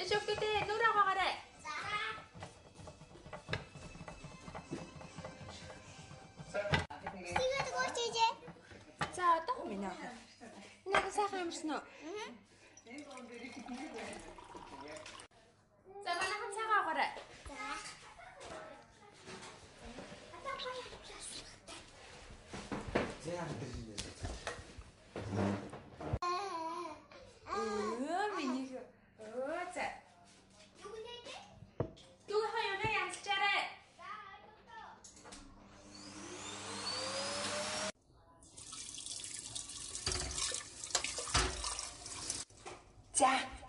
Ээж өгдөө нүрэ хагаарай. Тэгээд гооч ээжээ. За одоо минь аа. Нэг сайхан амарсан уу?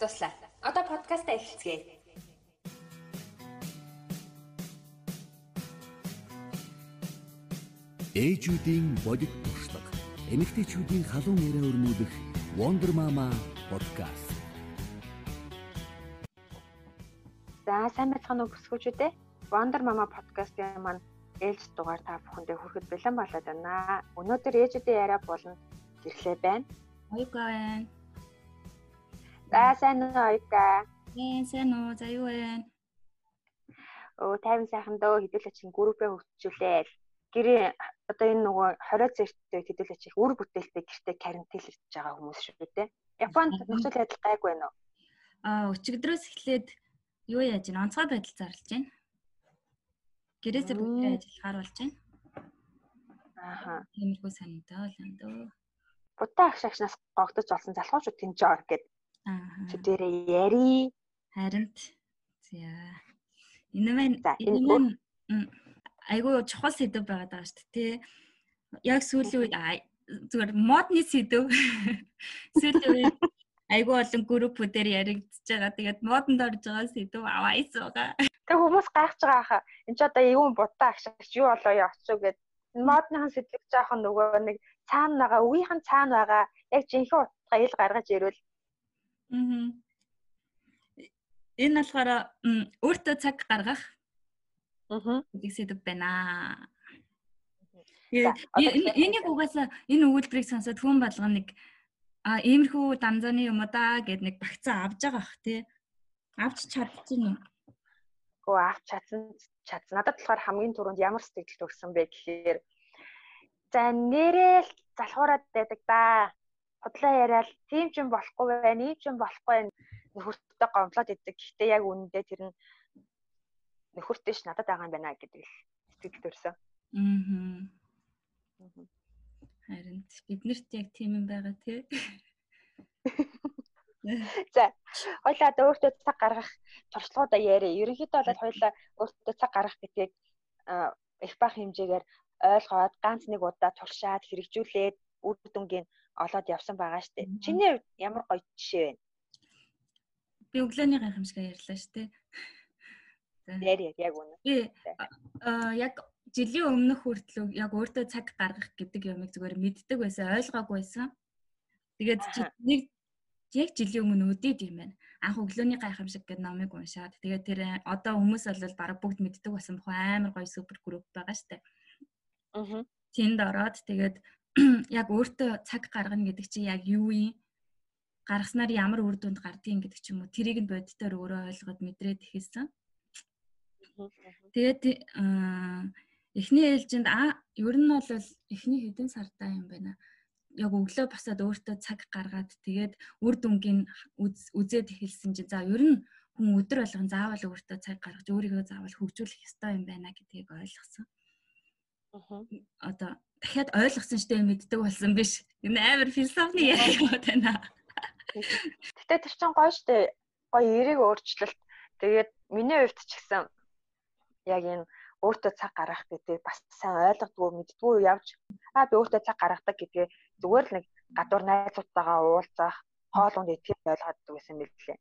За, туслаа. Одоо подкаст эхэлцгээе. Ээжүүдийн бодит туршлага. Эмэгтэйчүүдийн халуун яриа өрнүүлэх Wonder Mama podcast. За сайн байцгаана уу бүсгүүчүүдээ. Wonder Mama podcast-ийн маань ээлж дугаар та бүхэндээ хүрэхэд бэлэн болоод байна. Өнөөдөр ээжүүдийн яриа болно гэрлээ байна. Оюука байна. За сайн уу оюука. Ээ сайн уу? За юу байна? Өө 50 сайхан дөө хэдүүлээ чинь группээ хөгжүүлээл. Гэрээ одоо энэ нөгөө 20 зэрэгтэй хэдүүлээ чих үр бүтээлтэй гэртээ карантинлж байгаа хүмүүс шүү дээ. Японд нөхцөл байдал гайгүй байна уу? Аа өчигдрөөс эхлээд юу яаж байна? Онцгой байдал зарлж байна. Гэрээсээ бүгдээ ажиллахаар болж байна. Ааха. Тиймэрхүү санаатай бол энэ дөө. Бутаа агш агшнаас гогдож болсон залхуучууд тэнж ор гэд Аа. чүдэрээ яри. Харинт. За. Энэ маань энэ айгүй чухал сэдв байгаад байгаа шүү дээ. тий. Яг сүүлийн үед зүгээр модны сэдв. Сүүлийн үед айгүй олон группүүдээр яригдчихэж байгаа. Тэгээд модонд орж байгаа сэдв аваад байгаа. Тэг хүмүүс гайхаж байгаа хаа. Энд ч одоо юу бутаа агш агш юу болоо очив гэд модныхан сэтгэж жаахан нөгөө нэг цаана байгаа үеийнхэн цаана байгаа яг жинхэнэ утгаа ил гаргаж ирвэл Аа. Энэ болохоор өөртөө цаг гаргах аа гэдэг сэдв байна. Тэгээд тэгэхээр- энийг угаасаа энэ өгүүлбэрийг сонсоод хүн болгоно нэг а иймэрхүү данзаны юм да гэд нэг багцаа авж байгаа бах тий. Авч чадчихна уу? гоо авч чадсан чадсан. Надад болохоор хамгийн түрүүнд ямар сэтгэл төрсөн бэ гэхээр за нэрэл залхуураад байдаг да. Худлаа яриад тийм ч юм болохгүй байна, ийм ч юм болохгүй байна. Нөхөртөө гомдлоод идэг. Гэхдээ яг үнэндээ тэр нь нөхөртэй ш надад байгаа юм байна гэдэг л сэтгэл төрсөн. Аа. Харин биднэрт яг тийм юм байгаа тий. За хоёлаа одоо өөртөө цаг гаргах туршлагуудаа яриа. Ерөнхийдөө бол хоёлаа өөртөө цаг гаргах гэдгийг их бах хэмжээгээр ойлгоод ганц нэг удаа туршаад хэрэгжүүлээд үр дүнгийн олоод явсан байгаа штеп. Чиний хувьд ямар гоё жишээ байна? Би өглөөний гайхамшиг ярьлаа шүү дээ. Яриа яг үнэ. Би аа яг жилийн өмнөх хүртэл яг өөртөө цаг гаргах гэдэг юмыг зүгээр мэддэг байсан, ойлгоогүй байсан. Тэгээд нэг яг жилийн өмнө үдээд юм байна. Анх өглөөний гайхамшиг гэдэг номыг уншаад тэгээд тэр э, одоо хүмүүс бол бараг бүгд мэддэг байсан бохоо амар гоё супер групп байгаа штэ. Аа. Тэнд ороод тэгээд яг өөртөө цаг гаргана гэдэг чинь яг юу юм? Гаргаснаар ямар үр дүнд гардыг гэдэг ч юм уу тэрийг нь бодитоор өөрөө ойлгоод мэдрээд ихсэн. Тэгээд аа, эхний ээлжинд а ер нь бол эхний хэдэн сардаа юм байна. Яг өглөө босоод өөртөө цаг гаргаад тэгээд үр дүнгийн үз- үзээд эхэлсэн чинь за ер нь хүн өдөр болгон заавал өөртөө цаг гаргаж өөрийгөө заавал хөгжүүлэх ёстой юм байна гэдгийг ойлгосон. Одоо дахиад ойлгосон штэ мэддэг болсон биш. Энэ амар философны яриа байна. Гэтэ тэр чинь гоё штэ. Гоё эрэг өөрчлөлт. Тэгээд миний хувьд ч гэсэн яг энэ өөртөө цаг гаргах гэдэг бас сайн ойлгодгоо мэддгүү явж аа би өөртөө цаг гаргадаг гэдгээ зүгээр л нэг гадуур найзуудтайгаа уулзах хоолунд идэхэд ойлгоод байсан мэлээ.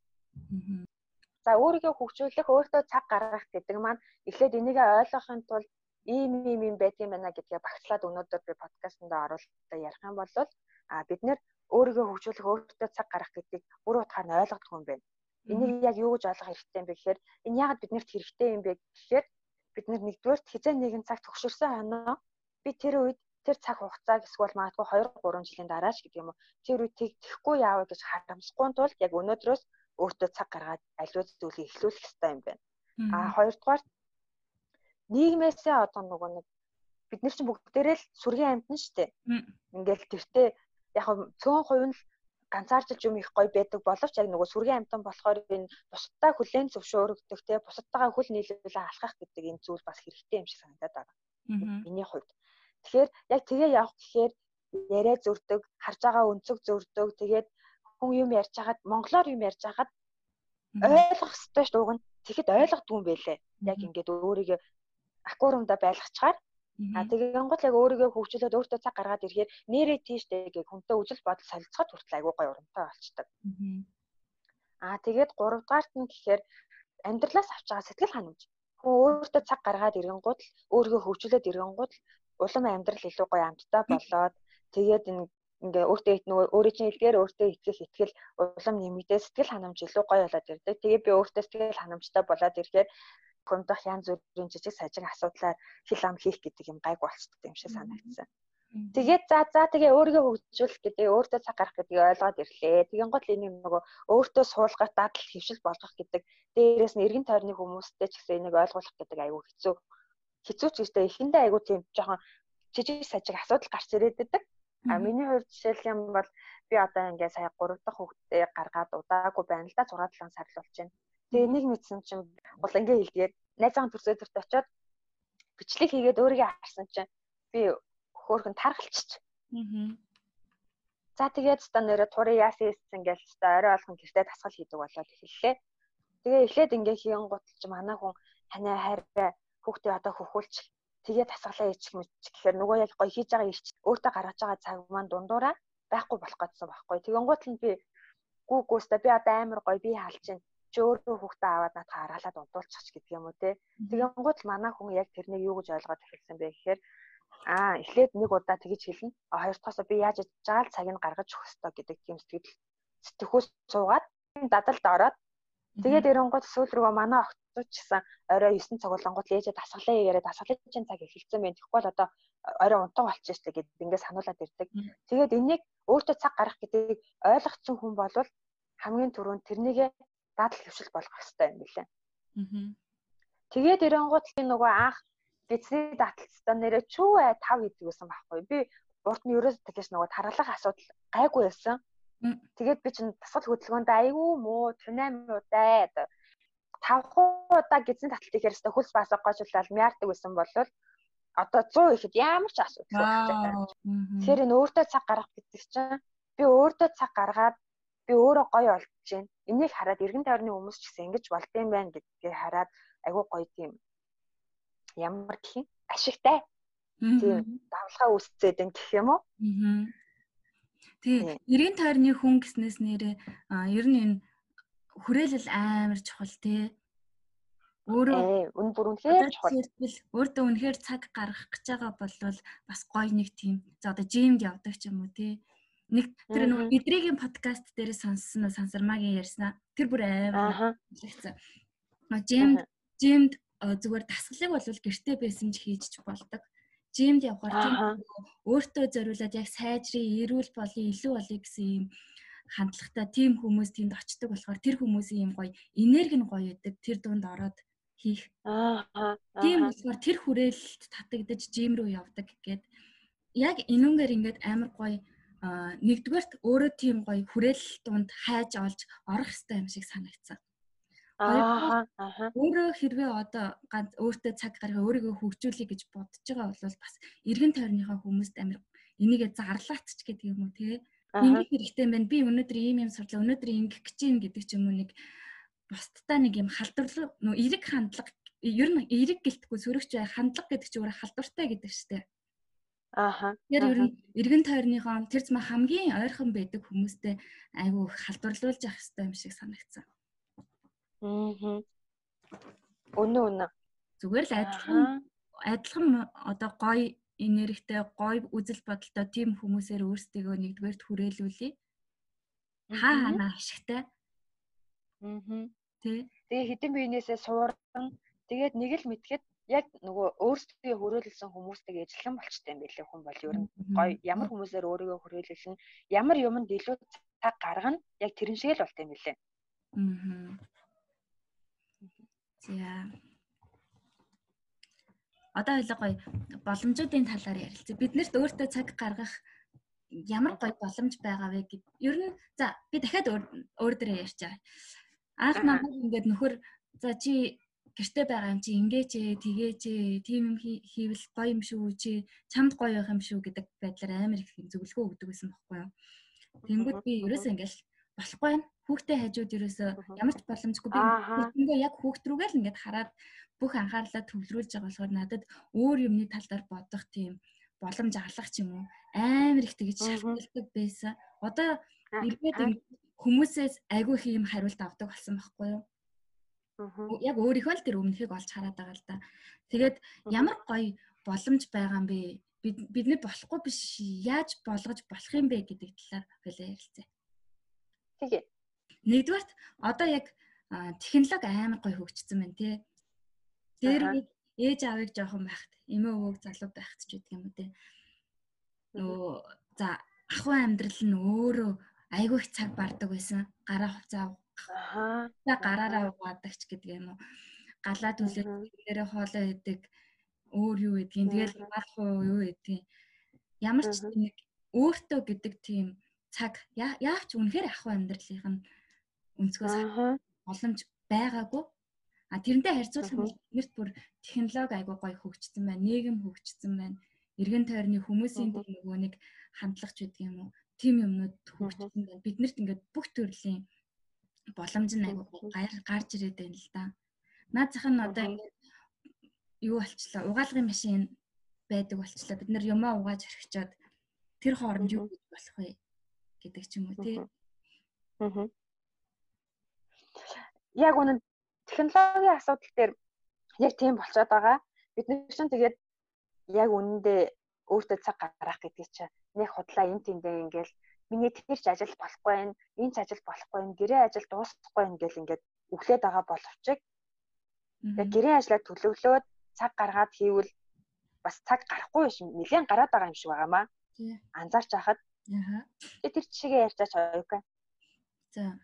За өөрийгөө хөгжүүлэх, өөртөө цаг гаргах гэдэг маань эхлээд энийг ойлгохын тулд ийм ийм юм юм байна гэдгээ багцлаад өнөөдөр би подкастт оруулалтаа ярих юм бол а бид нэр өөрийгөө хөгжүүлэх, өөртөө цаг гаргах гэдгийг бүр утгаар нь ойлгохгүй юм байна. Энийг яг юу гэж ойлгох хэрэгтэй юм бэ гэхээр энэ яагаад биднэрт хэрэгтэй юм бэ гэхээр бид нар нэгдүгээр хизээ нэгэн цаг төгшөрсөн хоноо би тэр үед тэр цаг хугацааг эсвэл магадгүй 2 3 жилийн дараач гэдэг юм уу тэр үед тэг тэхгүй яаваа гэж харамсахгүй тулд яг өнөөдрөөс өөртөө цаг гаргаад аливаа зүйлийг эхлүүлэх хэрэгтэй юм байна. А хоёрдугаар нийгмээсээ одоо нөгөө нэг бид нар чинь бүгдээрээ л сүргийн амьтан шүү дээ. Ингээл тэртээ яг цөөн хувь нь ганцаарчилж юм их гоё байдаг боловч яг нөгөө сүргийн амьтан болохоор энэ бусдаа хүлээн зөвшөөрөгдөх те бусдтайгаа хөл нийлүүлээ алхах гэдэг энэ зүйл бас хэрэгтэй юм шиг санагдаад байна. Миний хувьд. Тэгэхээр яг тэгээ явах гэхээр яриа зөрдөг, харж байгаа өнцөг зөрдөг. Тэгээд хүн юм ярьж хагаад монголоор юм ярьж хагаад ойлгох хэрэгтэй шүү дээ. Тэгэхэд ойлгохгүй юм байлээ. Яг ингээд өөрийгөө аквариумда байлгачаар А тэгэн гол яг өөрийгөө хөгжүүлээд өөртөө цаг гаргаад ирэхээр нэрээ тийштэй гэх хүнтэй үжил бодол солилцоход хүртэл айгүй гоё урамтай болчдаг. Аа тэгээд гуравдугаарт нь гэхээр амьдралаас авч байгаа сэтгэл ханамж. Хүн өөртөө цаг гаргаад ирэнгууд л өөрийгөө хөгжүүлээд ирэнгууд л улам амьдрал илүү гоё амттай болоод тэгээд ингээ өөртөө нөгөө өөрийн чинь илгээр өөртөө итгэх итгэл улам нэмэгдээ сэтгэл ханамж илүү гоё болоод ирдэг. Тэгээд би өөртөө сэтгэл ханамжтай болоод ирэхээр хумдах янз бүрийн жижиг сажиг асуудлаар хил ам хийх гэдэг юм гайг болцдог юм шиг санагдсан. Тэгээд за за тэгээ өөрийгөө хөгжүүлэх гэдэг өөртөө цаг гарах гэдгийг ойлгоод ирлээ. Тэгэн гол энэ нөгөө өөртөө суулгах дадал хөвшил болгох гэдэг дээрээс нь эргэн тойрны хүмүүстэй ч гэсэн энийг ойлгуулах гэдэг айгүй хэцүү. Хэцүү ч гэжтэй эхэндээ айгүй тийм жоохон жижиг сажиг асуудал гарч ирээд байдаг. А миний хувьд жишээл юм бол би одоо ингээ сая 3 дахь хүүхдээ гаргаад удаагүй байна л да 6 7 сар л болж байна. Тэгээ нэг мэдсэн чинь улангийн хэлдгээд найзаахан төрсөдөрт очиод бичлэг хийгээд өөрийгөө харсан чинь би хөөхөн тархалчиж. Аа. За тэгээд ста нэрэ турын яасан ийсэн гэж ста орой олхон гэртээ тасгал хийдэг болоод эхэллээ. Тэгээ эхлээд ингээ хийгэн гуталж манай хүн танай хайртай хүүхдээ одоо хөхүүлж тэгээ тасгалаа ээчих мэт гэхээр нөгөө яг гоё хийж байгаа ирч өөртөө гаргаж байгаа цаг маань дундуураа байхгүй болох гэсэн байхгүй. Тэгэн гутал нь би гүү гүүста би одоо амар гоё би хаалж чинь чи өөрөө хүүхдээ аваад надад хараалаад унтуулчих гэдэг юм уу те. Тэгэнгუთ манай хүн яг тэрнийг юу гэж ойлгоод эхэлсэн бэ гэхээр аа эхлээд нэг удаа тэгж хэлнэ. А хоёр дахьасаа би яаж жаал цаг нь гаргаж өгөх ёстой гэдэг тийм сэтгэл сэтгхүүс суугаад дадалд ороод тэгээд эрэнгуут сүүл рүүгээ манай гэсэн орой 9 цаг болгонгууд лээжээ дасгалаа яриад дасгалын цаг эхэлсэн байх. Тэгэхгүй бол одоо орой унтаг болчих штэ гэдэг ингээд сануулад ирдэг. Тэгээд энийг өөртөө цаг гаргах гэдгийг ойлгоцсон хүн бол хамгийн түрүүнд тэрнийгээ дадал хөвшил болгох хэрэгтэй юм билээ. Аа. Тэгээд ирэнгууд л нөгөө анх эцний даталцтай нэрээ чүү тав гэдэг байсан байхгүй. Би урд нь ерөөс тэгэж нөгөө тархалах асуудал гайгүй байсан. Тэгээд би чинь тасгал хөдөлгөөнд айгүй муу тунаймуудаа тавх удаа гизэн таталтыг хэрэгстэй хөлс басаг гожуулаад мяардаг байсан бол одоо 100 ихэд ямар ч асуудал байхгүй. Тэгэхээр энэ өөртөө цаг гаргах гэдэг чинь би өөртөө цаг гаргаад би өөрөө гоё олж байна. Энийг хараад эргэн тойрны хүмүүс ч гэсэн ингэж болдсон байна гэдгийг хараад айгүй гоё тийм ямар гэх юм ашигтай тийм давлгаа үүсцээд энэ гэх юм уу? Тэгээ эргэн тойрны хүн гэснээс нэрээ ер нь энэ хүрээлэл амар чухал тий. Өөрөө үн бүр үнэхээр чухал. Өөртөө үнэхээр цаг гаргах гэж байгаа бол бас гоё нэг тийм. За одоо жимд явдаг ч юм уу тий Нэг тэр нөгөө эдригийн подкаст дээр сонссон уу сансармагийн ярьснаа. Тэр бүр амар хэлсэн. Жимд жимд зүгээр дасгалыг бол гэртээ байсан ч хийж болдог. Жимд явхаар өөртөө зориулаад яг сайжрын, эрүүл болын, илүү болъё гэсэн юм хандлагатай тийм хүмүүс тэнд очдог болохоор тэр хүмүүсийн юм гоё энерги нь гоё өгдөг. Тэр дунд ороод хийх. Аа. Тийм болохоор тэр хүрээлэлт татагдаж жим рүү явдаг гэгээд яг энүүгээр ингээд амар гоё нэгдүгээрт өөрөө тийм гоё хүрээлэл дунд хайж олж орох хэрэгтэй юм шиг санагдсан. Аа өөрөө хэрвээ одоо ганц өөртөө цаг гаргаа өөрийгөө хөгжүүлэе гэж бодож байгаа бол бас эргэн тойрныхоо хүмүүст амир энийгээ зарлаач гэдэг юм уу те. Ингэх хэрэгтэй байна. Би өнөөдөр ийм юм сурлаа. Өнөөдөр ингэх гэж юм гэдэг ч юм уу нэг бусдтай нэг юм халдварлаг нөө эрэг хандлага ер нь эрэг гэлтгүй сөрөгч бай хандлага гэдэг чинь өөрөө халдвартай гэдэг штеп. Ааха. Тэр ер нь эргэн тойрныхоо тэр зма хамгийн ойрхон байдаг хүмүүстэй айгүй халдварлуулж явах хэрэгтэй юм шиг санагдсан. Аа. Өнөө өнөө. Зүгээр л адилхан адилхан одоо гоё энергитэй гоё үзэл бодолтой тийм хүмүүсээр өөрсдөө нэгдүгээрт хүрээлүүлээ. Хаа ханаа ашигтай. Аа. Тэ. Тэгээ хэдэн биенээсээ сууран тэгээд нэг л мэдгээд яг нөгөө өөрсдөө хөрөөлсөн хүмүүстэйг ажиллан болчтой юм билээ хүн бол ер нь гоё ямар хүмүүсээр өөрийгөө хөрөөлөлн ямар юмд илүү цаг гаргана яг тэрэн шиг л болтой юм билээ. Аа. За. Одоо хоёлаа гоё боломжуудын талаар ярилцъя. Биднэрт өөртөө цаг гаргах ямар гоё боломж байгаа вэ гэд. Ер нь за би дахиад өөр дээрээ ярьчаа. Анх намайг ингээд нөхөр за чи гэрте байгаа юм чи ингээч ээ тэгээч ээ тийм юм хийвэл гоё юм шүү чи чамд гоё байх юм шүү гэдэг байдлаар амар их зөвлөгөө өгдөг байсан байхгүй юу. Тэнгүүд би ерөөсөө ингээл болохгүй юм. Хүүхдээ хажууд ерөөсөө ямар ч боломжгүй би ингээ яг хүүхд рүүгээ л ингээд хараад бүх анхаарлаа төвлөрүүлж байгаа болохоор надад өөр юмны тал дээр бодох тийм боломж алах ч юм уу амар их тэгж шалтгаалдаг байсан. Одоо эргээд хүмүүсээс айгүй их юм хариулт авдаг болсон байхгүй юу? Яг өөрийнхөө л тэр өмнөхийг олж хараад байгаа л да. Тэгээд ямар гоё боломж байгаа юм бэ? Бид бидний болохгүй биш яаж болгож болох юм бэ гэдэг талаар хоёлаа ярилцъя. Тэгээ. Нэгдүгээрт одоо яг технологи амар гоё хөгжсөн байна тий. Тэр ээж аавыг жоохон байхад эмээ өвөг залуу байхад ч гэдэг юм уу тий. Нөгөө за ахуй амьдрал нь өөрөө айгүй их цаг бардаг байсан. Гараа хувцаа Аа. Гараараа угаадаг ч гэдэг юм уу. Галаа түлээд дээрээ хоолоо идэг өөр юу гэдгийг тэгэл гарах уу юу гэдгийг ямар ч нэг өөртөө гэдэг тийм цаг яавч үнэхээр ахуй амьдралынх нь өнцгөөс боломж байгаагүй. А тэрнтэй харьцуулах нэрт бүр технологи айгүй гоё хөгжсөн байна. Нийгэм хөгжсөн байна. Иргэн тойрны хүмүүсийн нөгөө нэг хандлага ч гэдэг юм уу. Тим юмнууд хөгжсөн байна. Биднэрт ингээд бүх төрлийн боломж нь айгүй гарч ирээд байна л да. Наад зах нь одоо ингээд юу болчлаа. Угаалгын машин байдаг болчлаа. Бид нэр юмаа угааж орхичоод тэр хооронд юу гэж болох вэ гэдэг ч юм уу тий. Аа. Яг үнэн технологийн асуудал дээр яг тийм болчиход байгаа. Бид нар чинь тэгээд яг үнэндээ өөртөө цаг гаргах гэдэг чинь нэг худлаа эн тэндээ ингээл миний тэр ч ажил болохгүй байх, энэ ч ажил болохгүй байх, гэрээ ажил дуусахгүй байх гэл ингээд өглөөд байгаа боловч яг гэрээ ажлаа төлөвлөөд цаг гаргаад хийвэл бас цаг гарахгүй биш нэлээд гараад байгаа юм шиг байгаамаа. Анзаарч хахад. Аа. Тэр чигээ ярьчаач оюука. За.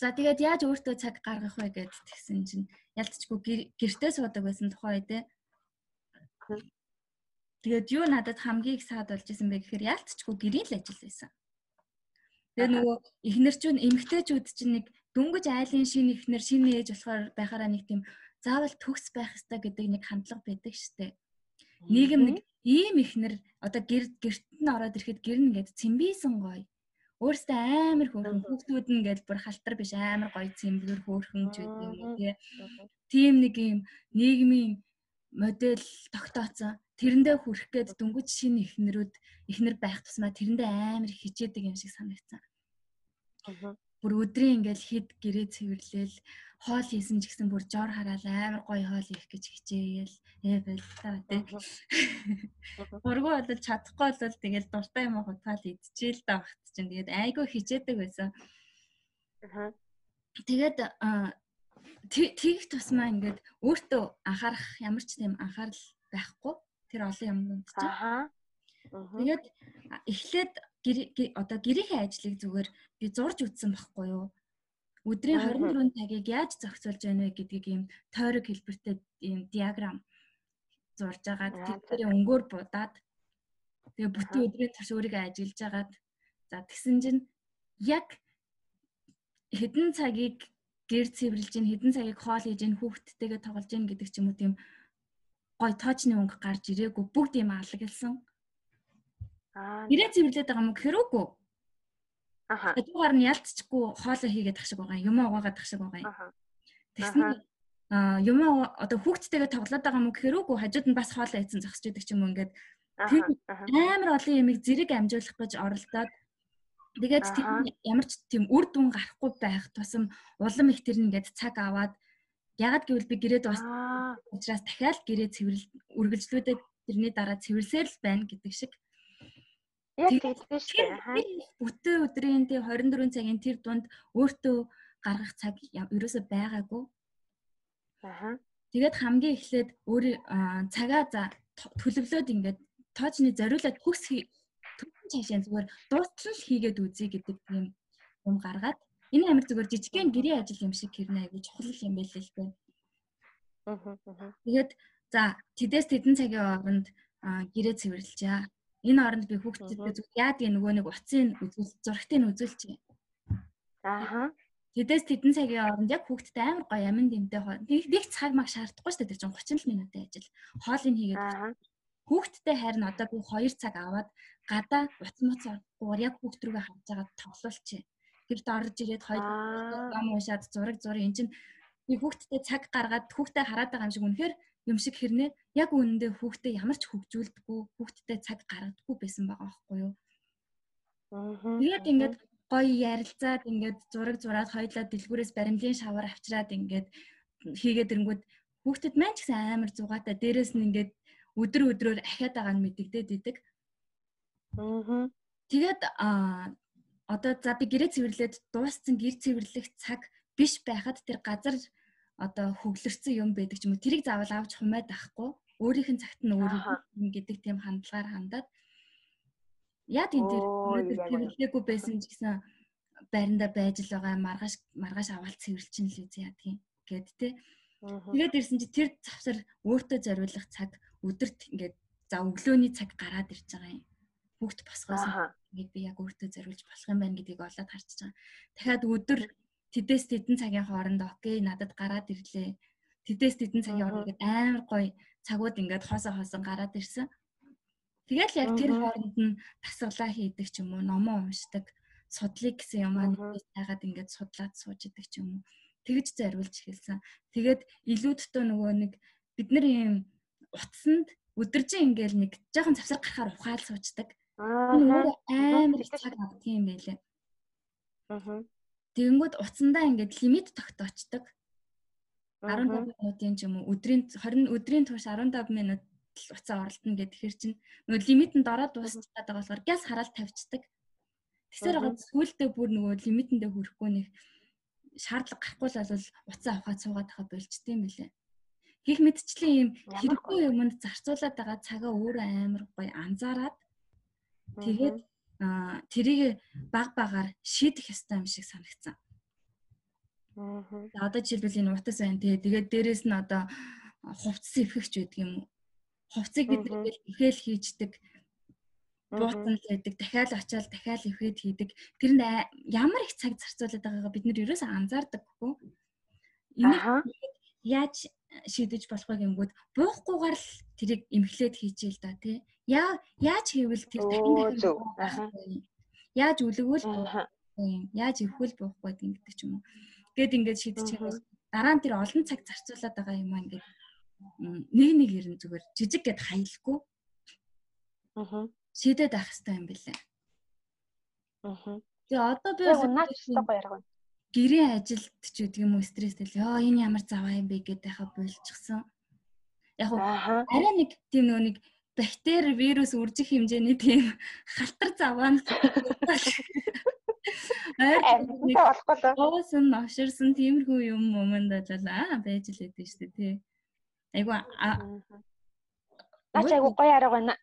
За тэгээд яаж өөртөө цаг гаргах вэ гэд тэгсэн чинь ялцчгүй гэртээ суудаг байсан тухай те. Тэгээд юу надад хамгийн их саад болж исэн бэ гэхээр ялцчгүй гэрийн л ажил байсан. Тэгээ нөгөө эхнэр чинь эмгтээчүүд чинь нэг дөнгөж айлын шинэ эхнэр шинэ ээж болохоор байхаараа нэг тийм заавал төгс байх ёстой гэдэг нэг хандлага байдаг штэ. Нийгэм нэг ийм ихнэр одоо гэр гэрт нь ороод ирэхэд гэр нь ингээд цэмбийсэн гоё. Өөрөөсөө амар хөөрхөн хүүхдүүд нь ингээд бүр халтар биш амар гоё цэмбэр хөөрхөн ч гэдэг юм тий. Тийм нэг юм нийгмийн модель тогтооцсон. Тэрэндээ хүрэх гээд дөнгөж шинэ ихнэрүүд ихнэр байх тусмаа тэрэндээ амар хичээдэг юм шиг санагдсан. Аа. Бүр өдрийн ингээл хид гэрээ цэвэрлээл хоол хийсэн ч гэсэн бүр жор хараал амар гоё хоол хийх гэж хичээгээл ээ та тий. Бургу бол чадахгүй бол тэгэл дуртай юм хутгаал идчихээл да багт чинь тэгээд айгүй хичээдэг байсан. Аа. Тэгээд тэгэх тусмаа ингээд өөртөө анхаарах ямар ч тийм анхаарал байхгүй тэр олон юмнууд чинь. Аа. Тэгээд эхлээд одоо гэрийнхээ ажлыг зүгээр би зурж үзсэн байхгүй юу? Өдрийн 24 цагийг яаж зохицуулж байна вэ гэдгийг ийм тойрог хэлбэртэй ийм диаграм зурж агаад тэрээр өнгөөр будаад тэгээ бүтэн өдрийн турш өөрийгөө ажиллаж агаад за тэгсэн чинь яг хэдэн цагийг гэр цэвэрлж ин хэдэн цагийг хоол хийж ин хүүхдтэйгээ тоглож ин гэдэг ч юм уу тийм гой тоочны өнгө гарч ирээгүй бүгд юм алгалсан. Аа. Гэрээ цэвэрлээд байгаа юм гэхээр үгүй. Аха. Тэдгээр нь ялцчихгүй хоолоо хийгээд тах шиг байгаа юм. Юм угаагаад тах шиг байгаа юм. Тэгсэн аа юм одоо хүүхдтэйгээ тоглоод байгаа юм гэхээр үгүй хажууд нь бас хоолоо ийцэн зогсож идэг ч юм уу ингээд амар олон ямиг зэрэг амжуулах гэж оролдоод тэгээд тийм ямар ч тийм үр дүн гарахгүй байх тусам улам их тэр нэгэд цаг аваад ягаад гэвэл би гэрээд бас учраас дахиад гэрээ цэвэрлэл үргэлжлүүлээд тэрний дараа цэвэрлсээр л байна гэдэг шиг Яг тэгдэж шүү дээ. Бүтэн өдрийн тий 24 цагийн тэр дунд өөртөө гаргах цаг ерөөсөй байгаагүй. Аа. Тэгээд хамгийн эхлээд өөр цагаа за төлөвлөөд ингээд тоочны зориулаад төгсөн цаашаа зүгээр дуустал хийгээд үзье гэдэг юм юм гаргаад Энэ амар зүгээр жижигхэн гэрээ ажил юм шиг хэрнэ айгу чухал юм байл л дээ. Тэгээд за тэдэс тэдэн цагийн хооронд гэрээ цэвэрлэжээ. Энэ хооронд би хүүхдтэйгээ зүг яадаг нөгөө нэг утсын үзүүл зурагтыг нь үзүүлчихье. Ааха. Тэдээс тэдэн цагийн хооронд яг хүүхдтэй амар гоё амин дэмтэй нэг нэг цаг маг шаардахгүй шүү дээ. Тэр чинь 30 минутын ажил. Хоолыг хийгээд хүүхдтэй харин одоо би 2 цаг аваад гадаа утас муц оргуугаар яг хүүхд рүүгээ харж байгаа тоглуулчих. Гэрт орж ирээд хоёр ном уншаад зураг зураг эн чинь би хүүхдтэй цаг гаргаад хүүхдээ хараад байгаа юм шиг үнэхээр юм шиг хэрнээ яг үнэндээ хүүхдээ ямар ч хөгжүүлдэггүй хүүхдтэй цаг гаргадаггүй байсан байгаа байхгүй юу. Тэгээд ингээд гоё ярилцаад ингээд зураг зураад хоёлаа дэлгүүрээс баримлын шавар авчираад ингээд хийгээд ирэнгүүт хүүхдэд маань ч гэсэн амар зугаатай дээрэс нь ингээд өдөр өдрөөр ахиад байгаа нь мэддэгдээд идэг. Аа. Тэгээд а одоо за би гэрээ цэвэрлээд дууссан гэр цэвэрлэх цаг биш байхад тэр газар одоо хөглөрсөн юм байдаг ч юм уу? Тэрийг заавал авч хумаад авахгүй. Өөрийнх нь цагт нь өөрийн гэдэг тийм хандлагаар хандаад. Яа тийм тэр цэвэрлээгүй байсан ч гэсэн байранда байж л байгаа маргааш маргааш аваад цэвэрлчин л үгүй яадгийн гэд тэ тэгээд ирсэн чи тэр завсар өөртөө зориулах цаг өдөрт ингээд за өглөөний цаг гараад ирж байгаа юм бүгд босгоос ингээд би яг өөртөө зориулж болох юм байна гэдгийг олоод харж байгаа. Дахиад өдөр тэдээс тэдэн цагийн хооронд окей надад гараад ирлээ. Тэдээс тэдэн цагийн хооронд амар гоё цагууд ингээд хосоо хосон гараад ирсэн. Тэгэл яг тэр хооронд нь тасгалаа хийдэг ч юм уу, номоо уншдаг, судлыг гэсэн юм аа нэгээс тайгаад ингээд судлаад сууж идэг ч юм уу. Тэгж зориулж эхэлсэн. Тэгээд илүүдтэй нөгөө нэг бид нар ийм утсанд өдөржин ингээл нэг жоохон завсар гарахаар ухаал суучдаг. Аа амар их цаг авдаг юм байлээ. Аа. Тэгэнгүүт уцандаа ингээд лимит тогтоочдөг. 15 минутын ч юм уу өдрийн 20 өдрийн турш 15 минут уцаа оролтно гэдэг хэр чинь нөгөө лимит нь дороо дуусчихад байгаа болохоор гяс хараал тавьчихдаг. Тэгсээр байгаа сүүлдээ бүр нөгөө лимитэндээ хүрэхгүй нэг шаардлага гарахгүй л бол уцаа авахад суугаад байгаа болчтой юм билээ. Гэх мэтчлэн ийм хэрэггүй юмд зарцуулаад байгаа цагаа өөрөө амар гоё анзаараад Тэгээд тэрийг баг багаар шийдэх ёстой юм шиг санагцсан. Аа. Одоо жишээлбэл энэ утас байна тий. Тэгээд дээрэс нь одоо хувцас эвхэгч байдаг юм уу? Хувцсыг бид нэг ихээл хийждэг буутан л байдаг. Дахиад очиад дахиад эвхээд хийдэг. Тэрэнд ямар их цаг зарцуулаад байгаагаа бид нэр ерөөсөө анзаардаггүй. Энийг яаж шийдэж болох вэ гэмгүүд буухгүйгээр л тэрийг эмхлээд хийчихэл да тий. Яа яаж хийвэл тэр дахин дахин яаж үлгвэл яаж өвхөл буухгүй гэдэг ч юм уу. Гэт ингээд шийдчихээс дараа нь тэр олон цаг зарцуулаад байгаа юм аа ингээд нэг нэг ирэн зүгээр жижиг гэд хаялгүй. Аа. Шийдээд авах хэрэгтэй юм билээ. Аа. Тэгээ одоо би наач гоё ярга байна гэрээ ажилд ч гэдэг юм уу стресстэй л ёо энэ ямар заваа юм бэ гэдэг яхаа болчихсон. Яг уу арай нэг тийм нөгөө нэг бактери вирус үржих хэмжээний тийм халтар заваа нь Арай болохгүй л. Оосон новширсан тиймэрхүү юм момонд бол аа байж л байдаг шүү дээ тий. Айгу Наач айгу гоё арга байна.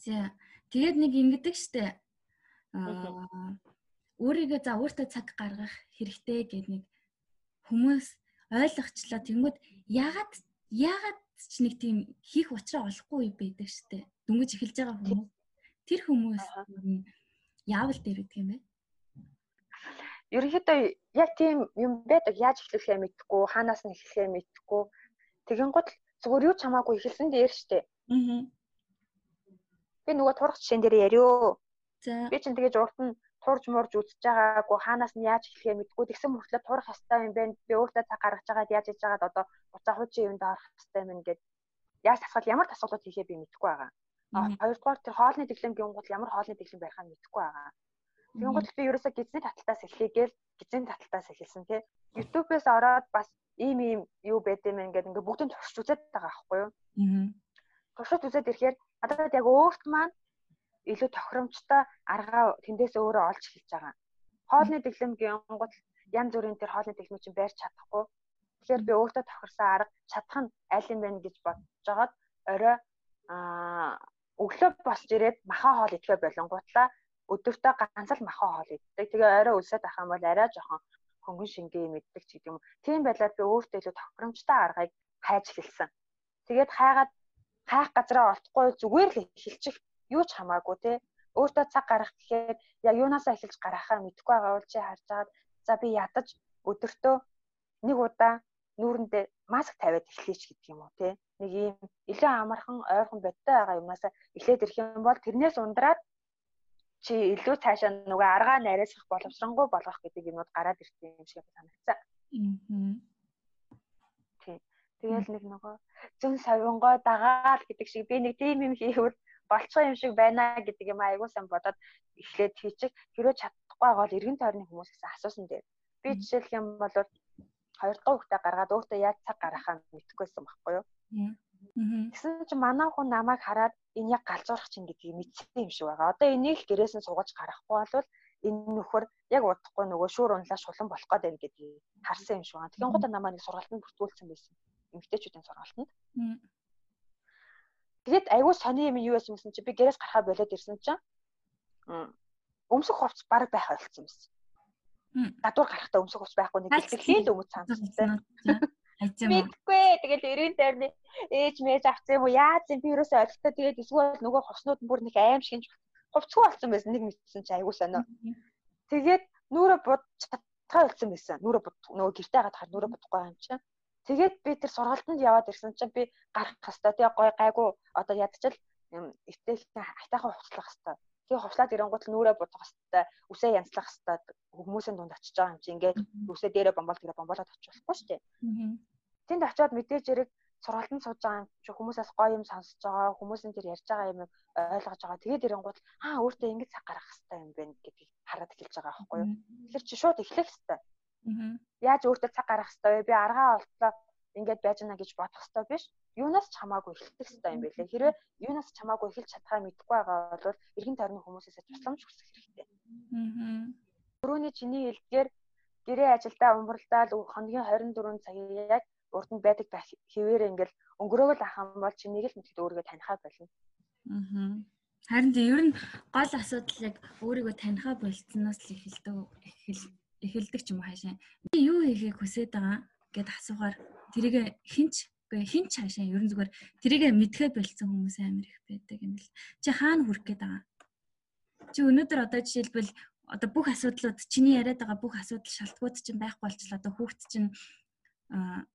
За тэгээд нэг ингэдэг штэ. Аа өөрийгөө за өөртөө цаг гаргах хэрэгтэй гэдэг нэг хүмүүс ойлгочлаа. Тэнгүүд ягаад ягаад ч нэг тийм хийх учраа олохгүй байдаг штэ. Дүнгэж эхэлж байгаа хүмүүс. Тэр хүмүүс яавал дээр гэдэг юм бэ? Ерөнхийдөө яг тийм юм байдаг. Яаж эхлэхээ мэдэхгүй, хаанаас нь эхлэхээ мэдэхгүй. Тэгэн гол зүгээр юу ч хамаагүй эхэлсэн дээр штэ. Аа. Би нөгөө турах жишээн дээр ярио. За. Би чинь тэгэж урд нь турж мурж үзэж байгаагүй хаанаас нь яаж эхлэхээ мэдгүй тэгсэн мөртлөө турах хэвээр юм байна. Би өөртөө цаг гаргаж байгаад яаж хийж байгаад одоо буцаа хуучин юмд орох хэвээр юм гээд яаж тасгал ямар тасгалууд хийхээ би мэдэхгүй байгаа. Хоёрдугаар тэр хоолны дэглэмгийн гол ямар хоолны дэглэм байхаа мэдэхгүй байгаа. Гол би ерөөсөө гизний таталтаас эхлэе гээл гизний таталтаас эхэлсэн тий. YouTube-ээс ороод бас ийм ийм юу байд юм ингээд ингээд бүгдийг туршиж үзээд байгаа байхгүй юу? Аа. Туршиж үзээд ирэхээр надад яг өөрт маань илүү тохиромжтой аргаа тэндээс өөрөө олж эхэлж байгаа. Хоолны дэглэмгийн гол янз бүрийн тэр хоолны дэглэм чинь байрч чадахгүй. Тэгэхээр би өөртөө тохирсон арга чадах нь аль юм бэ гэж бодож жагаад орой аа өглөө босч ирээд махан хоол идэхэ болонгуутлаа өдөртөө ганц л махан хоол иддэг. Тэгээ орой өлсөд ах юм бол арай жоохон хөнгөн шингээ мэддэг ч гэдэг юм. Тийм байлаад би өөртөө илүү тохиромжтой аргыг хайж эхэлсэн. Тэгээд хайгаад хайх газараа олдохгүй зүгээр л эхэлчих юу ч хамаагүй те. Өөртөө цаг гаргах гэхээр яг юунаасаа эхэлж гарахаа мэдэхгүй байгаа бол чи харж агаад за би ядаж өдөртөө нэг удаа нүүрэндээ маск тавиад эхлэеч гэдэг юм уу те. Нэг ийм илүү амархан ойрхон бодтой байгаа юмнасаа эхлээд ирэх юм бол тэрнээс ундраад чи илүү цаашаа нөгөө аргаа нарийсах боловсронгуй болгох гэдэг юмуд гараад ирсэн юм шиг санагцсан. Аа. Тэгэл нэг нөгөө зөн савингой дагаал гэдэг шиг би нэг тийм юм хийвэл болцоо юм шиг байна гэдэг юм айгуу сан бодоод эхлээд хийчих. Хэрвээ чадахгүй бол эргэн тойрны хүмүүсээс асуусан дээр. Би жишээлх юм бол хоёр дахь хүүхдээ гаргаад өөртөө яаж цаг гаргахаа мэдэхгүйсэн байхгүй юу? Тэгсэн чинь манай хүн намайг хараад энэ яг галзуурах чинь гэдгийг мэдсэн юм шиг байгаа. Одоо энийг л гэрээс нь суугаж гарахгүй бол энэ нөхөр яг удахгүй нөгөө шүүр унлаа шулан болох гээд байна гэдгийг харсан юм шиг байна. Тэгэхээр гоо намайг нэг сургалтанд бүртгүүлсэн байсан. Эмэгтэйчүүдийн сургалтанд. Тэгээд айгүй сони юм юу байсан гэсэн чи би гэрээс гарахаа болоод ирсэн чинь өмсөх хувцс баг байх ойлцсон байсан. Гадуур гарахтаа өмсөх хувцс байхгүй нэг гэлдэг хийл өмс цаамстай. Мэдгүй. Тэгэл эрийн дайрны ээж мэж авсан юм уу? Яаж юм би юусоо орилтоо тэгээд эсвэл нөгөө хоснууд бүр нэг аим шиг хувцгүй болсон байсан нэг мэдсэн чи айгуу сонио. Тэгээд нүрэ бод чадхаа болсон байсан. Нүрэ бод нөгөө гэртээ гад хар нүрэ бодохгүй юм чинь. Тэгээд би тэр сургалтанд яваад ирсэн чинь би гарах хэвээр тэгээ гой гайгүй одоо ядчил эвтэл хайтаахан хувцлах хэвээр. Тэгээ хувцлаад ирэнгуут л нүрэ бодох хэвээр, үсээ янзлах хэвээр хүмүүсийн дунд очиж байгаа юм чи ингээд үсээ дээрээ бомбол тэрэ бомболоод очих болохгүй шүү дээ. Тэнд очиод мэдээж хэрэг сургалтанд сууж байгаа чи хүмүүсээс гоё юм сонсож байгаа, хүмүүсийн тэр ярьж байгаа юм ойлгож байгаа. Тэгээд ирэнгуут аа өөртөө ингэж цаг гаргах хэвээр юм байна гэдгийг хараад эхэлж байгаа байхгүй юу. Тэгэхээр чи шууд эхлэх хэвээр Яаж өөртөө цаг гаргах хэвээр вэ? Би аргаа олтлоо ингээд байж гэнэ гэж бодох хэвээр биш. Юунаас ч хамаагүй эхлэх хэвээр юм байлээ. Хэрвээ юунаас ч хамаагүй эхэлж чадхаа мэдгүй байгаа бол эргэн тойрны хүмүүсээс тусламж хүсэх хэрэгтэй. Аа. Өрөөний чиний хэлдгээр гэрээ ажилдаа умбарлаад хоногийн 24 цагийг яг урд нь байдаг хэвээр ингээл өнгөрөөгөл ах юм бол чинийг л мэдээд өөрийгөө танихаа болно. Аа. Харин тийм ер нь гол асуудал яг өөрийгөө танихаа болцсноос л эхэлдэг эхэл эхэлдэг ч юм уу хаашаа. Би юу хийхийг хүсэж байгаа гэд асуухаар тэрийг хинч үгүй хинч хаашаа ерөн зүгээр тэрийг мэдхээ болцсон хүмүүс амар их байдаг юм л. Чи хаана хүрэх гээд байгаа? Чи өнөөдөр одоо жишээлбэл одоо бүх асуудлууд чиний яриад байгаа бүх асуудал шалтгууд чинь байхгүй болчихлоо. Одоо хүүхд чинь аа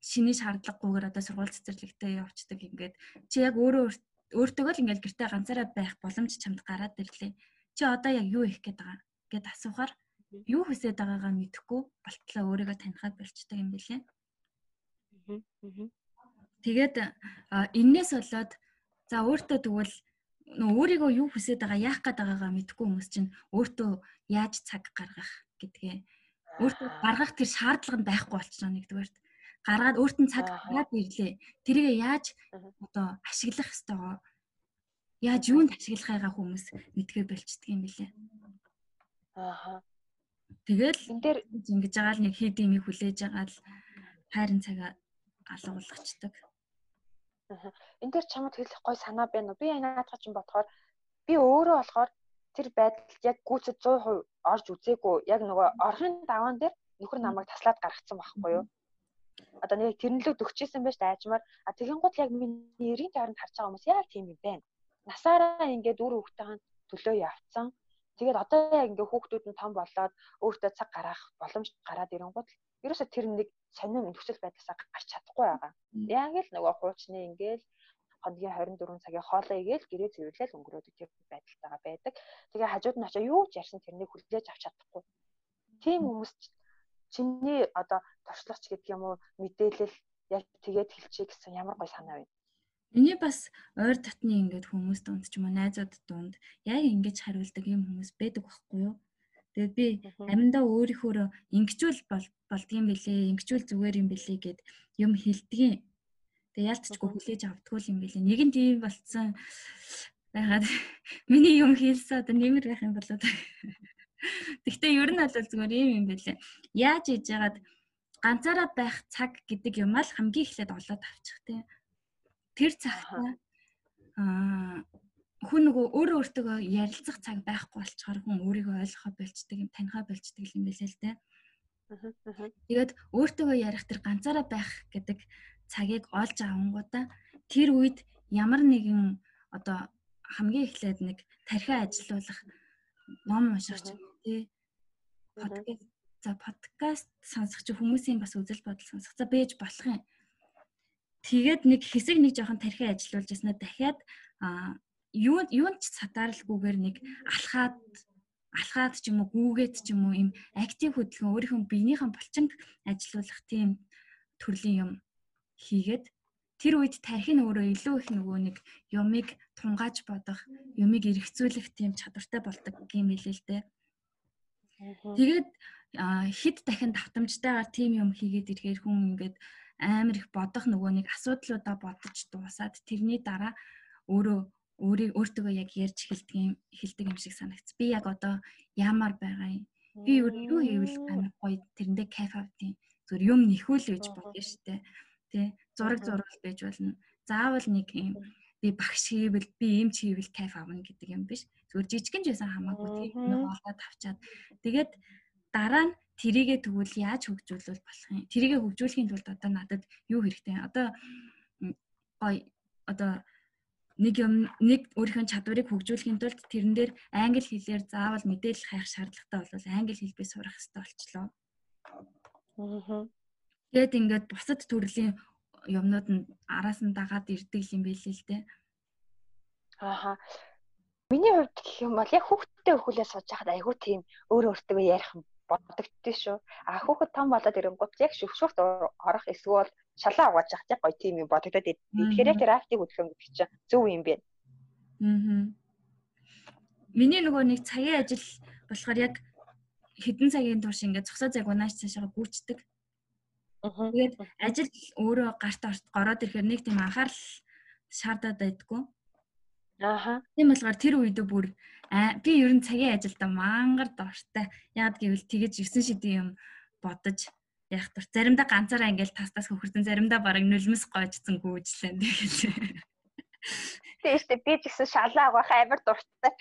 шиний шаардлагагүйгээр одоо сургууль цэцэрлэгтээ явцдаг ингээд чи яг өөрөө өөртөөгөө л ингээд гэртээ ганцаараа байх боломж чамд гараад ирлээ. Чи одоо яг юу хийх гээд байгаа гэд асуухаар юу хүсэж байгаагаа мэдэхгүй болтлоо өөрийгөө танихад болчдөг юм билээ. Тэгээд энээс болоод за өөртөө тэгвэл нөө өөрийгөө юу хүсэж байгаа яах гээд байгаагаа мэдэхгүй хүмүүс чинь өөртөө яаж цаг гаргах гэдгээ. Өөртөө гаргах тэр шаардлага нь байхгүй болчихно нэгдүгээрт. Гаргаад өөрт нь цаг гаргаад ирлээ. Тэрийг яаж одоо ашиглах ёстойгоо яаж юунд ашиглахыгаа хүмүүс мэдгээ болчдөг юм билээ. Ааха Тэгэл энэ дээр ингэж байгаа л нэг хэд имийг хүлээж байгаа л хайрын цагаа алгуулгачдаг. Энэ дээр чамд хэлэх гой санаа байна уу? Би наадах чинь бодохоор би өөрөө болохоор тэр байдалд яг гүйцэд 100% орж үзээгүй. Яг нөгөө орхын даваан дээр нөхөр намайг таслаад гаргацсан байхгүй юу? Одоо нэг тэрнлэг дөгчээсэн байж таажмаар а тэгин гут яг миний эрийн тойронд харж байгаа хүмүүс яг тийм юм байна. Насаараа ингээд үр хөвгтэйхэн төлөө явцсан Тэгээд одоо яг ингээ хүүхдүүд нь том болоод өөртөө цаг гаргах боломж гараад ирэнгууд л ерөөсө тэр нэг сонирм нөхцөл байдлаасаа гарч чадахгүй байгаа. Яг л нөгөө хуучны ингээл хоногийн 24 цагийн хоолоо игээл гэрээ цэвэрлэл өнгөрөөдөг тэр байдалтайгаа байдаг. Тэгээ хажууд нь очоо юу ч ярьсан тэрнийг хүлээж авч чадахгүй. Тийм хүмүүс чиний одоо туршлагач гэдэг юм уу мэдээлэл яг тэгээд хэлчихье гэсэн ямар гой санаа байна. Миний бас ойр дотны ингээд хүмүүс дунд ч юм уу найзууд дунд яг ингэж хариулдаг юм хүмүүс байдаг байхгүй юу? Тэгээд би аминдаа өөрийнхөө ингэчүүл болдгийм бэлээ, ингэчүүл зүгээр юм бэлээ гэд юм хэлдгийн. Тэгээд ялцчгүй хүлээж авдггүй юм бэлээ. Нэг нь тийм болцсон байгаад миний юм хийлсэн одоо нэмэр байх юм болоо. Гэхдээ ер нь бол зүгээр юм юм бэлээ. Яаж яагаад ганцаараа байх цаг гэдэг юм ал хамгийн эхлээд олоод авчих тийм тэр цагтаа аа хүн нөгөө өөрөө өөртөө ярилцах цаг байхгүй болчоор хүн өөрийгөө ойлгохоо болчдөг юм танихаа болчдөг юм билээ л дээ. Тэгээд өөртөө ярих тэр ганцаараа байх гэдэг цагийг олж авангуудаа тэр үед ямар нэгэн одоо хамгийн эхлээд нэг тархиа ажилуулах ном унших ч тий подкаст за подкаст сонсох чи хүмүүсийн бас үзэл бодол сонсох. За бэж болох юм. Тэгээд нэг хэсэг нэг жоохон тархиа ажилуулж яснаа дахиад юу юунд ч сатаарлгүйгээр нэг алхаад алхаад ч юм уу гүүгээд ч юм уу им актив хөдөлгөөн өөрийнхөө биенийхэн булчинг ажилуулах тийм төрлийн юм хийгээд тэр үед тархин өөрөө илүү их нөгөө нэг юмыг тунгааж бодох, юмыг эргцүүлэх тийм чадвартай болдог юм хэлээ л дээ. Тэгээд хэд дахин давтамжтайгаар тийм юм хийгээд ирэхээр хүн ингээд амар их бодох нөгөө нэг асуудлуудаа бодож дуусаад тэрний дараа өөрөө өөрийг өөртөө яг ярьж эхэлдэг юм эхэлдэг юм шиг санагц. Би яг одоо яамаар байгаа юм. Би юу хийвэл амар гоё тэрэндээ кайф авдیں۔ Зүгээр юм нэхүүл гэж бодно штэ. Тэ зураг зурвал байж болно. Заавал нэг юм би багш хийвэл би эмч хийвэл кайф авна гэдэг юм биш. Зүгээр жижигэн ч байсан хамаагүй тийм нэг олгоод авчаад тэгээд дараа нь тэрийгэ тэгвэл яаж хөгжүүлвэл болох юм. Тэрийгэ хөгжүүлэхийн тулд одоо надад юу хэрэгтэй. Одоо гоё одоо нэг юм нэг өөрийнхөө чадварыг хөгжүүлэхийн тулд тэрэн дээр англи хэлээр заавал мэдээлэл хайх шаардлагатай бол англи хэлбээ сурах хэрэгтэй болчлоо. Аа. Тэгэд ингээд бусад төрлийн юмнууд нь араас нь дагаад ирдэг юм байл л дээ. Аа. Миний хувьд гэх юм бол яг хүүхдтэй өхүүлээ сууж байхад айгүй тийм өөр өөртөө ярих бодогдтiin шүү. А хүүхэд том болоод ирэнгүүт яг шөвшөрт орох эсвэл шалаа угааж явах яг гоё тийм юм бодогдоод идэв. Тэгэхээр яг тэр актив хөдөлгөөн гэдэг чинь зөв юм байна. Аа. Миний нөгөө нэг цагийн ажил болохоор яг хэдэн цагийн турш ингээд зогсоо цаг унааш цаашаа гүйцдэг. Тэгээд ажил өөрөө гарт ороод ирэхээр нэг тийм анхаарал шаардаад байдгүй. Ааха. Тийм болохоор тэр үедээ бүр би ер нь цагийн ажилдаа мангар дуртай. Яг гэвэл тэгэж 9 шидийн юм бодож яг тур заримдаа ганцаараа ингээл тастаас хөхөрдөн заримдаа бараг нулимс гоожсон гүйжлээ тэгэл. Тэгэж тэ би ч гэсэн шалаа авах амар дуртай.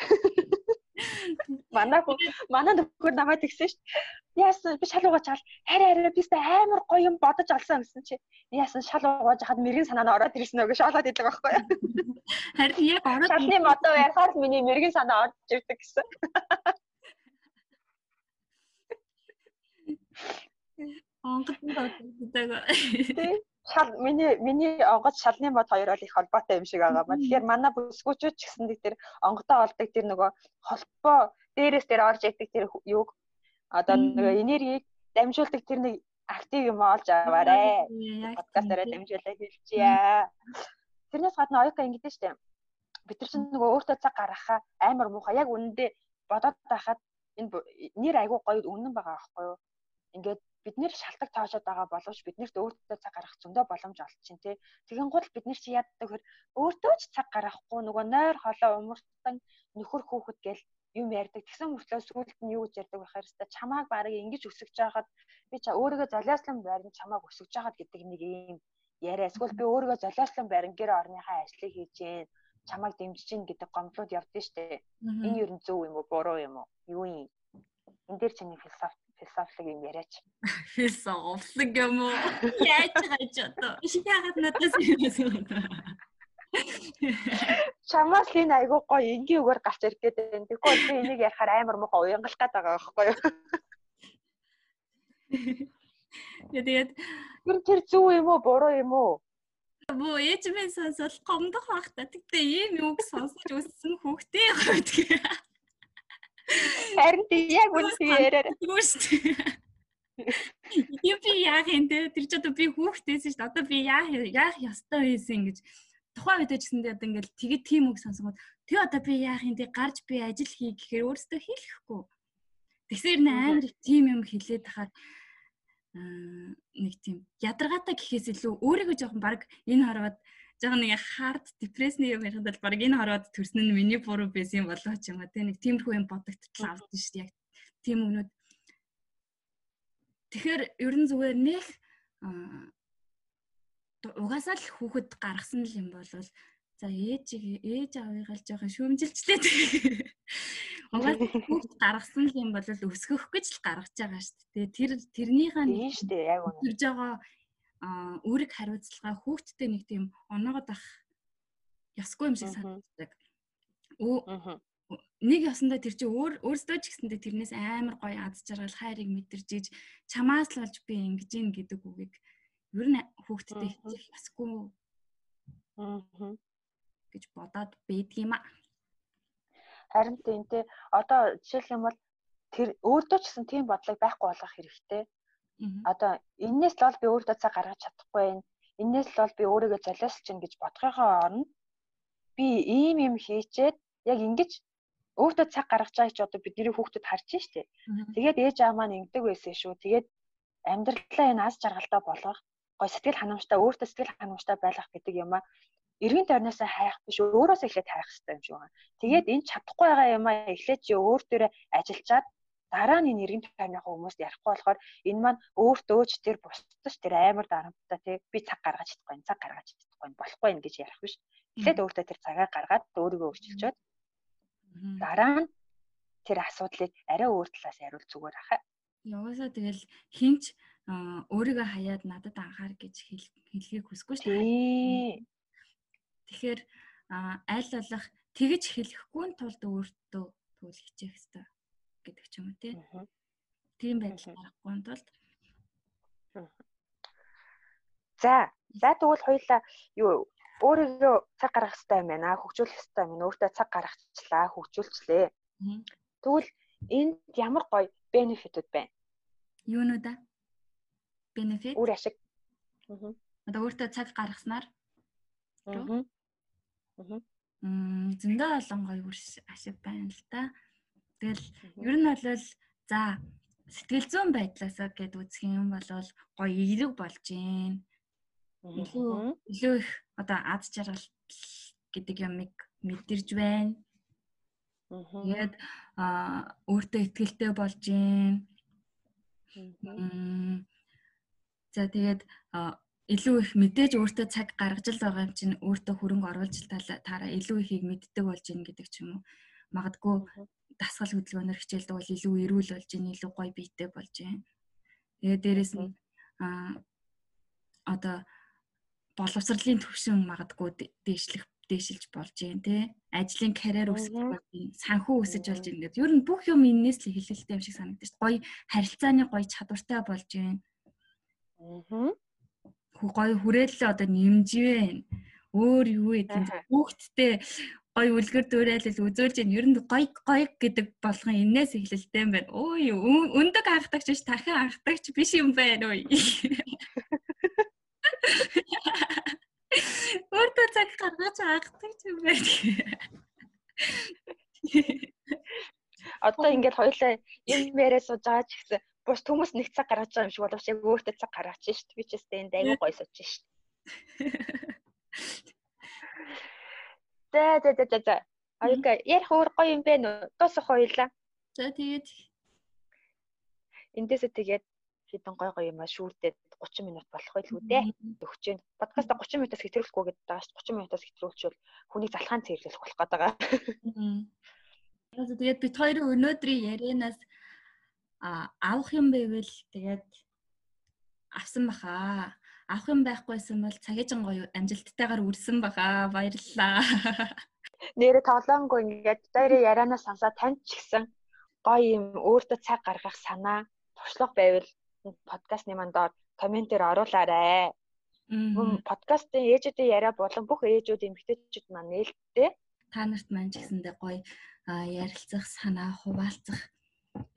Манай манай нөхөр намайг тэгсэн шүү дээ. Яасан би шал угааж чаал хараа хараа би амар гоё юм бодож олсон гэсэн чи. Яасан шал угааж хаад мэрэгэн санаа нь ороод ирсэн нөгөө шалаад идэг байхгүй юу? Харин яг ороод шалны мото ярахаар миний мэрэгэн санаа орж ирдэг гэсэн. Онгод нь боддог. Шал миний миний онгод шалны мод хоёр бол их холбоотой юм шиг байгаа ба. Тэгэхээр манай бүсгүүчүүд ч гэсэн тэр онгодоо олдог тэр нөгөө холбоо дээрээс тэр орж яддаг тэр юг одоо нөгөө энергийг дамжуулдаг тэр нэг актив юм олж аваарэ. Подкастаараа дамжуулаад хэлчихье. Тэрнээс гадна оюука ингэдэж штэ. Бид нар чинь нөгөө өөртөө цаг гаргахаа амар муухай яг үнэндээ бодоод байхад энэ нэр айгуу гоё үнэн байгаа байхгүй юу? Ингээд бид нэр шалтак тоошоод байгаа боловч биднэрт өөртөө цаг гаргах зөндөө боломж олчихин тий. Тэгэн гол бид нэр чи яадаг хэр өөртөө ч цаг гаргахгүй нөгөө нойр холоо умартан нөхөр хүүхэд гэл юм ярьдаг. Тэгсэн мөртлөө сүүлд нь юу гэж ярьдаг байхаар хэвээр чамааг барыг ингэж өсөж жаахад би ча өөрийгөө золиослон байрны чамааг өсөж жаахад гэдэг нэг юм яриа. Эсвэл би өөрийгөө золиослон байран гэр орныхаа ажлыг хийж гин чамааг дэмжиж гин гэдэг гомдлууд явдсан дээ. Энэ юу зөв юм уу буруу юм уу? Юу юм? Энд дээр чиний философи философик юм яриач. Философик юм уу? Яаж гайж одоо. Яагаад надаас юм бэ? Чамаас энэ айгүй гоё энгийн үгээр гарч ирэх гээд байна. Тэгэхгүй би энийг ярахаар амар муухай уянгалах гээд байгаа байхгүй юу? Тэгээд тэр тэр зөв юм уу буруу юм уу? Бөө ээж минь сонсол гомдох байх та. Тэгтээ ийм үг сонсож өссөн хүүхдээ явах. Харин тийм яг үнэ яриараа. Юу би яах юм те тэр ч одоо би хүүхдээсэн шүү дээ. Одоо би яах яах ёстой байсан гэж тухайн үед гэсэндээ одоо ингээл тэгээд тийм үг сонсгоод тэг одоо би яах юм те гарч би ажил хий гэхээр өөрөөсөө хэлэхгүй. Тэгсээр нэ амар тийм юм хэлээд тахаар нэг тийм ядаргаатай гэхээс илүү өөрийгөө жоохон баг энэ хараад жоохон нэг хард депрессний юм ярихад бол баг энэ хороод төрсөн нь миний буруу байсан болоо ч юм а тэ нэг тиймэрхүү юм бодогдтал авдаг шүү дээ яг тийм өмнөд тэгэхээр ер нь зүгээр нэг угаасаа л хүүхэд гаргасан л юм бол За ээжийг ээж авыгаа л жоохон шүүмжилчлээ. Угаад хүүхд гаргасан юм бол өсгөх гэж л гаргаж байгаа шүү дээ. Тэр тэрнийхээ Тийм шүү дээ яг үнэ. төрж байгаа аа үүрэг хариуцлага хүүхдтэй нэг тийм оноогод ах ёсгүй юм шиг санагддаг. Нэг ясандаа тэр чи өөр өөрсдөө ч гэсэндээ тэрнээс амар гоё аз жаргал хайрыг мэдэрч иж чамаас л болж би ингэж ийн гэдэг үгийг ер нь хүүхдтэй хэлэх ёсгүй Мгм. гэж бодоод байдгийм а. Харин тийм те одоо жишээлх юм бол тэр өөртөө ч гэсэн тийм бодлого байхгүй болгох хэрэгтэй. Одоо энээс л бол би өөртөө цаг гаргаж чадахгүй байна. Энээс л бол би өөрийгөө золиослж чинь гэж бодохын оронд би ийм юм хийчээд яг ингэж өөртөө цаг гаргаж байгааг чи одоо бидний хүүхдэд харж. Мгм. Тэгээд ээж аав маань ингэдэг байсан шүү. Тэгээд амьдралаа энэ аз жаргалтай болгох, гой сэтгэл ханамжтай, өөртөө сэтгэл ханамжтай байлгах гэдэг юм а эргэн тойрноос хайх биш өөрөөсөө эхлээд хайх хэрэгтэй юм шиг байна. Тэгээд энэ чадахгүй байгаа юм а эхлээд чи өөр төрөө ажиллаад дараа нь энэ эргэн тойрныхоо хүмүүст ярихгүй болохоор энэ маань өөртөө ч тэр бусдаж тэр амар дарамттай тий би цаг гаргаж чадахгүй, цаг гаргаж чадахгүй болохгүй юм гэж ярих биш. Эхлээд өөртөө тэр цагаа гаргаад өөрийгөө өөрчилчөөд дараа нь тэр асуудлыг арай өөр талаас хариулт зүгээр ахаа. Яваасаа тэгэл хинч өөрийгөө хаяад надад анхаар гэж хэл- хэлхийг хүсэхгүй шүү дээ. Тэгэхээр аль болох тэгж хэлэхгүй тулд өөртөө тэгвэл хичээх хэрэгтэй гэдэг ч юм уу тий. Тийм байдал гарахгүй тулд За, за тэгвэл хоёлаа юу өөрийгөө цаг гаргах хэрэгтэй юм байна. Хөгжүүлэх хэрэгтэй юм. Өөртөө цаг гаргачлаа, хөгжүүлчлээ. Тэгвэл энд ямар гоё бенефитүүд байна? юунууд а? Benefit Үр ашиг. Мгм. одоо өөртөө цаг гаргаснаар Мгм. Мгм. м зөндөө олон гоё үр ашиг байна л та. Тэгэл ер нь бол за сэтгэл зүйн байдлаасаа гэд үзэх юм бол гоё эерэг болж гин. Илүү илүү их одоо аз жаргал гэдэг юмыг мэдэрж байна. Тэгээд аа өөртөө ихтгэлтэй болж гин. За тэгээд илүү их мэдээж өөртөө цаг гаргаж л байгаа юм чинь өөртөө хөрөнгө оруулж таараа илүү ихийг мэддэг болж гин гэдэг ч юм уу. Магадгүй. Дасгал хөдөлгөөнөөр хичээлдэг бол илүү эрүүл болж гин, илүү гоё биетэй болж гин. Тэгээд дээрэс нь а одоо боловсролын төвшин магадгүй дэ- дээшлэх дээшилж болж гин тий. Ажлын карьер өсөх Мгм. болж гин, санхүү өсөж болж гин гэдэг. Ер нь бүх юм энээс л хэлэлттэй юм шиг санагдаж байна. Гоё харилцааны гоё чадвартай болж. Мгм. хүү- гоё хүрээлэл одоо нэмжвэн. Өөр юу гэдэг Аха. хүүхдтэй гоё үлгэр дуурайлал үзүүлж ийн ер нь гоё гоё гэдэг болгон энээс эхлэлтэй юм байна. Ой өн- өндөг анхдагч биш дахин анхдагч биш юм байна ой. Өөртөө цаг гаргаж анхдагч юм байна. Одоо ингээд хоёлаа юм яриа сууж байгаа ч гэсэн бус хүмүүс нэг цаг гаргаж байгаа юм шиг боловч яг өөртөө цаг гаргаж шít. Би ч гэсэн энд аягүй гоё сууж шít. За за за за. Аюука ярих өөр гоё юм бэ нөө? Дуусах хоёлаа. За тэгээд Эндээсээ тэгээд хэдэн гоё гоё юм а шүүрдээд 30 минут болох байлгүй дээ. Өгч जैन. Подкаста 30 минутаас хэтрүүлэхгүй гэдэг байгаа шүү. 30 минутаас хэтрүүлчихвэл хүнийг залхаан цэрлэх болох гээд байгаа. За тэгээд бит хоёрын өнөөдрийн ярианаас авах юм байвал тэгээд авсан баха. Авах юм байхгүйсэн бол цагийн гоё амжилттайгаар үрсэн баха. Баярлалаа. Нэрэ тоглоомгүй ингээд дээрээ ярианаас сонсоод танд ч гэсэн гоё юм өөртөө цаг гаргах санаа туршлага байвал подкастны манд доор комментээр оруулаарай. Мөн подкастын ээжүүдийн яриа болон бүх ээжүүд эмэгтэйчүүд маань нээлттэй. Та нарт маань ч гэсэндээ гоё ярилцах, санаа хуваалцах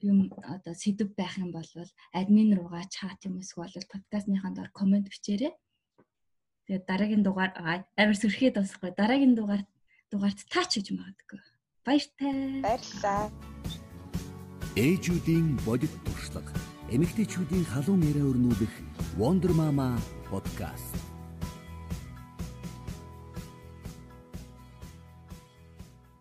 юм одоо сэдв байх юм бол админ руугаа чат юм эсвэл подкастныхаа доор комент бичээрэй. Тэгээд дараагийн дугаар аа, амар сөрхий дуусахгүй. Дараагийн дугаар дугаарт таач гэж магадгүй. Баяртай. Баярлалаа. Ээжүүдийн бодит туршлага. Эмэгтэйчүүдийн халуун яриа өрнүүлэх Wonder Mama podcast.